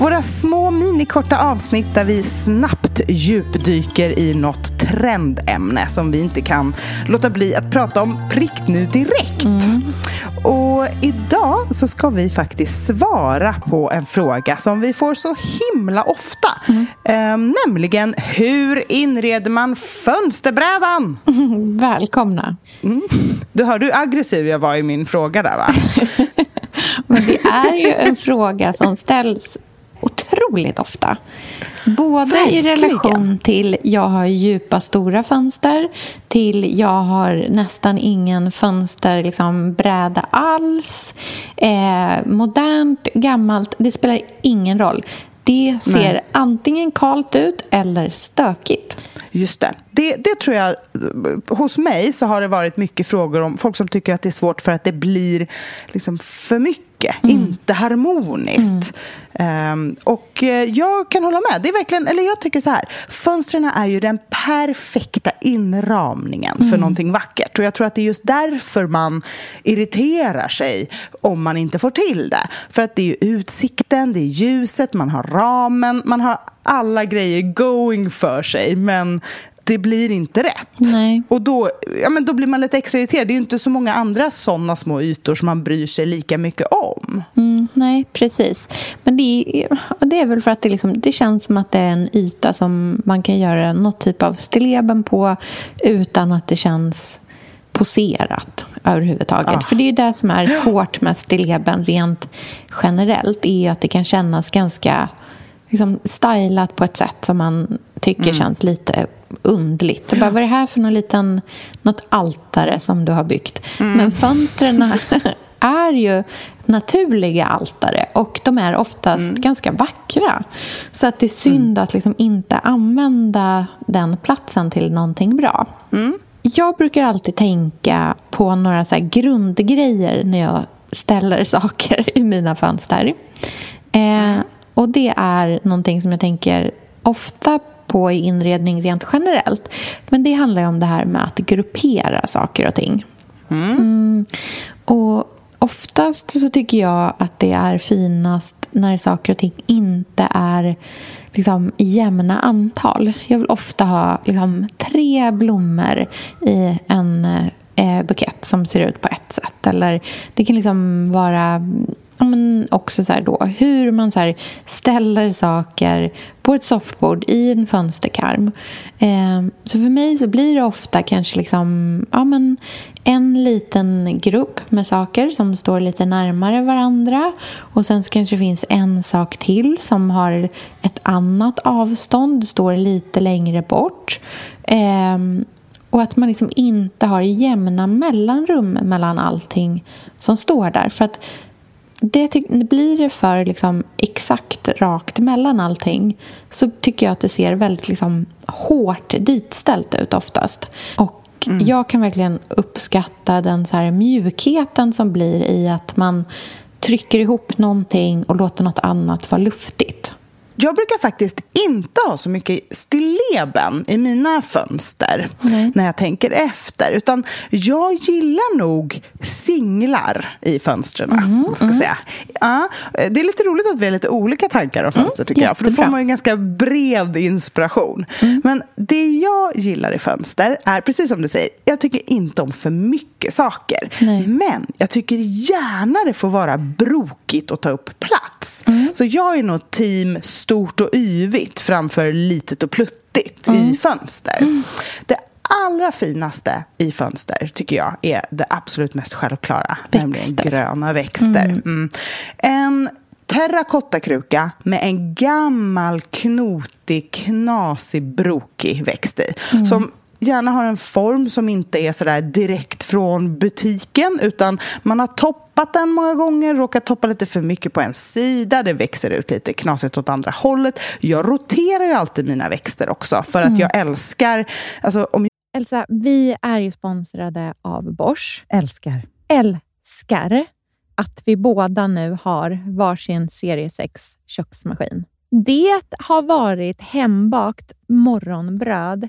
Våra små minikorta avsnitt där vi snabbt djupdyker i något trendämne som vi inte kan låta bli att prata om prick nu direkt. Mm. Och idag så ska vi faktiskt svara på en fråga som vi får så himla ofta. Mm. Ehm, nämligen, hur inreder man fönsterbrädan? Mm, välkomna. Mm. Du hörde hur aggressiv jag var i min fråga där va? Men det är ju en fråga som ställs otroligt ofta. Både Verkligen. i relation till jag har djupa, stora fönster till jag har nästan ingen fönsterbräda liksom, alls. Eh, modernt, gammalt, det spelar ingen roll. Det ser Nej. antingen kalt ut eller stökigt. Just det. det. Det tror jag, hos mig så har det varit mycket frågor om folk som tycker att det är svårt för att det blir liksom för mycket, mm. inte harmoniskt. Mm. Um, och eh, jag kan hålla med. Det är verkligen, eller jag tycker så här, fönstren är ju den perfekta inramningen mm. för någonting vackert. Och jag tror att det är just därför man irriterar sig om man inte får till det. För att det är ju utsikten, det är ljuset, man har ramen, man har alla grejer going för sig men det blir inte rätt. Nej. Och då, ja, men då blir man lite extra irriterad. Det är ju inte så många andra sådana små ytor som man bryr sig lika mycket om. Mm, nej, precis. Men det är, det är väl för att det, liksom, det känns som att det är en yta som man kan göra något typ av stilleben på utan att det känns poserat överhuvudtaget. Ah. För det är ju det som är svårt med stilleben rent generellt. är att det kan kännas ganska liksom, stylat på ett sätt som man tycker mm. känns lite undligt. Bara, vad är det här för någon liten, något altare som du har byggt? Mm. Men fönstren är ju naturliga altare och de är oftast mm. ganska vackra. Så att det är synd mm. att liksom inte använda den platsen till någonting bra. Mm. Jag brukar alltid tänka på några så grundgrejer när jag ställer saker i mina fönster. Eh, och det är någonting som jag tänker ofta på i inredning rent generellt. Men det handlar om det här med att gruppera saker och ting. Mm. Mm. Och oftast så tycker jag att det är finast när saker och ting inte är liksom, jämna antal. Jag vill ofta ha liksom, tre blommor i en eh, bukett som ser ut på ett sätt. Eller det kan liksom vara ja, men också så då, hur man så ställer saker på ett soffbord i en fönsterkarm. Eh, så för mig så blir det ofta kanske liksom, ja, men en liten grupp med saker som står lite närmare varandra. Och Sen så kanske det finns en sak till som har ett annat avstånd, står lite längre bort. Eh, och att man liksom inte har jämna mellanrum mellan allting som står där. För att det blir det för liksom exakt rakt mellan allting så tycker jag att det ser väldigt liksom hårt ditställt ut oftast. Och mm. jag kan verkligen uppskatta den så här mjukheten som blir i att man trycker ihop någonting och låter något annat vara luftigt. Jag brukar faktiskt inte ha så mycket stilleben i mina fönster Nej. när jag tänker efter. Utan jag gillar nog singlar i fönstren. Mm, ska mm. säga. Ja, det är lite roligt att vi har lite olika tankar om fönster mm, tycker jag. För då får man en ganska bred inspiration. Mm. Men det jag gillar i fönster är, precis som du säger, jag tycker inte om för mycket saker. Nej. Men jag tycker gärna det får vara brokigt och ta upp plats. Mm. Så jag är nog team stort och yvigt framför litet och pluttigt mm. i fönster. Mm. Det allra finaste i fönster tycker jag är det absolut mest självklara. Växter. Nämligen gröna växter. Mm. En terrakottakruka med en gammal knotig, knasig, brokig växt i. Som gärna har en form som inte är sådär direkt från butiken utan man har toppat den många gånger, råkat toppa lite för mycket på en sida, det växer ut lite knasigt åt andra hållet. Jag roterar ju alltid mina växter också för att jag älskar, alltså om Elsa, vi är ju sponsrade av Bosch. Älskar. Älskar att vi båda nu har varsin serie 6 köksmaskin. Det har varit hembakt morgonbröd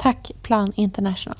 Tack Plan International.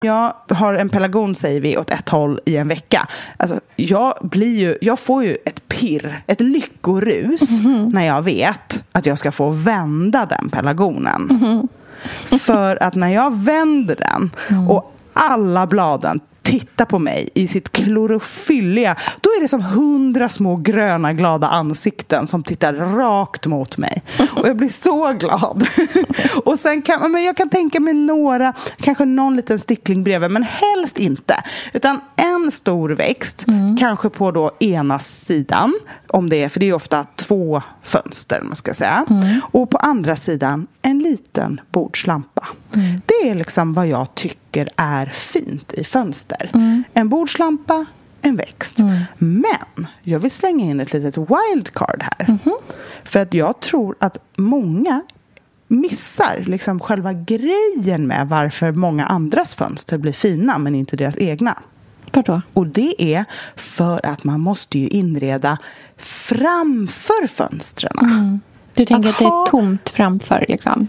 Jag har en pelargon, säger vi, åt ett håll i en vecka. Alltså, jag, blir ju, jag får ju ett pirr, ett lyckorus, mm -hmm. när jag vet att jag ska få vända den pelargonen. Mm -hmm. För att när jag vänder den mm. och alla bladen titta på mig i sitt klorofylliga, då är det som hundra små gröna glada ansikten som tittar rakt mot mig. Och jag blir så glad. och sen kan men jag kan tänka mig några, kanske någon liten stickling bredvid, men helst inte. Utan en stor växt, mm. kanske på då ena sidan, om det är, för det är ofta två fönster, man ska säga. Mm. Och på andra sidan en liten bordslampa. Mm. Det är liksom vad jag tycker är fint i fönster. Mm. En bordslampa, en växt. Mm. Men jag vill slänga in ett litet wildcard här. -hmm. För att jag tror att många missar liksom själva grejen med varför många andras fönster blir fina men inte deras egna. Vadå? Och det är för att man måste ju inreda framför fönstren. Mm. Du tänker att, att det är tomt framför liksom?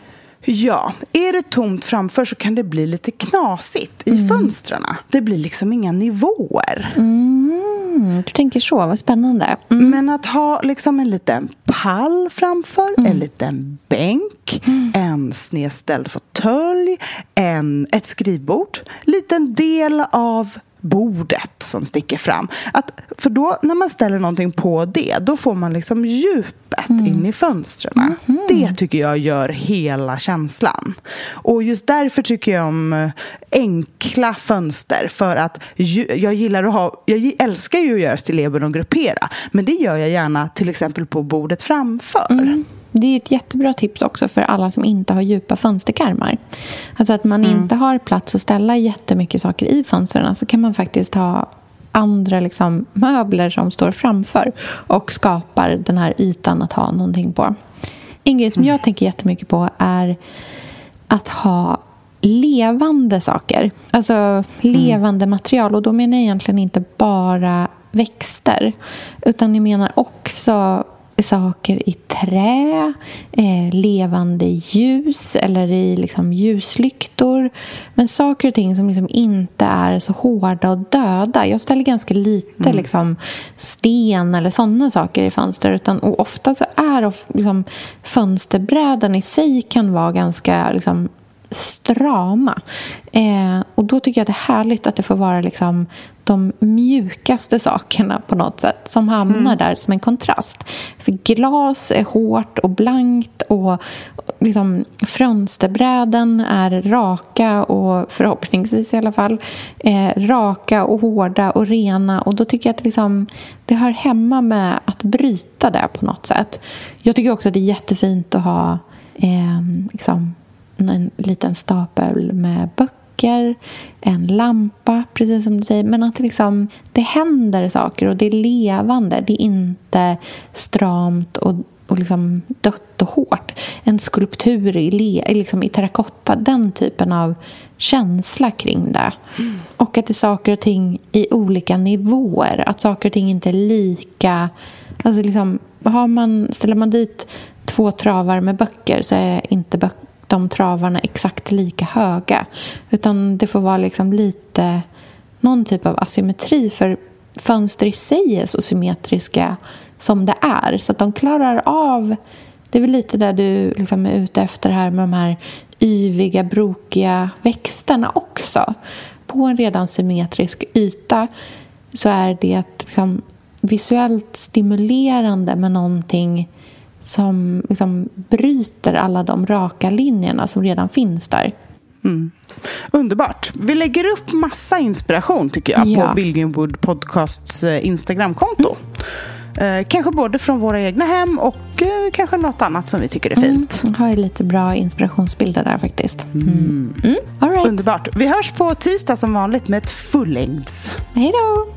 Ja, är det tomt framför så kan det bli lite knasigt i mm. fönstren. Det blir liksom inga nivåer. Mm, du tänker så, vad spännande. Mm. Men att ha liksom en liten pall framför, en mm. liten bänk, mm. en snedställd fåtölj, ett skrivbord, liten del av bordet som sticker fram. Att, för då när man ställer någonting på det, då får man liksom djupet mm. in i fönstren. Mm. Det tycker jag gör hela känslan. Och just därför tycker jag om eh, enkla fönster. För att jag gillar att ha, jag älskar ju att göra stilleben och gruppera. Men det gör jag gärna till exempel på bordet framför. Mm. Det är ett jättebra tips också för alla som inte har djupa fönsterkarmar. Alltså att man mm. inte har plats att ställa jättemycket saker i fönstren så kan man faktiskt ha andra liksom, möbler som står framför och skapar den här ytan att ha någonting på. En grej som jag tänker jättemycket på är att ha levande saker. Alltså mm. levande mm. material. Och då menar jag egentligen inte bara växter. Utan jag menar också saker i trä, eh, levande ljus eller i liksom ljuslyktor. Men saker och ting som liksom inte är så hårda och döda. Jag ställer ganska lite mm. liksom, sten eller sådana saker i fönster. Utan, och ofta så är liksom, fönsterbrädan i sig kan vara ganska liksom, strama. Eh, och då tycker jag det är härligt att det får vara liksom de mjukaste sakerna på något sätt som hamnar mm. där som en kontrast. För glas är hårt och blankt och liksom fönsterbräden är raka och förhoppningsvis i alla fall eh, raka och hårda och rena och då tycker jag att liksom, det hör hemma med att bryta det på något sätt. Jag tycker också att det är jättefint att ha eh, liksom, en liten stapel med böcker en lampa, precis som du säger. Men att det, liksom, det händer saker och det är levande. Det är inte stramt och, och liksom dött och hårt. En skulptur i, le, liksom i terrakotta, den typen av känsla kring det. Mm. Och att det är saker och ting i olika nivåer. Att saker och ting inte är lika... Alltså liksom, har man, ställer man dit två travar med böcker så är inte böcker de travarna exakt lika höga. Utan det får vara liksom lite någon typ av asymmetri för fönster i sig är så symmetriska som det är. Så att de klarar av... Det är väl lite där du liksom är ute efter här med de här yviga, brokiga växterna också. På en redan symmetrisk yta så är det liksom visuellt stimulerande med någonting som liksom bryter alla de raka linjerna som redan finns där. Mm. Underbart. Vi lägger upp massa inspiration tycker jag ja. på Billgren Wood Podcasts eh, Instagramkonto. Mm. Eh, kanske både från våra egna hem och eh, kanske något annat som vi tycker är fint. Mm. Har ju lite bra inspirationsbilder där faktiskt. Mm. mm. mm. Right. Underbart. Vi hörs på tisdag som vanligt med ett fullängds. Hej då!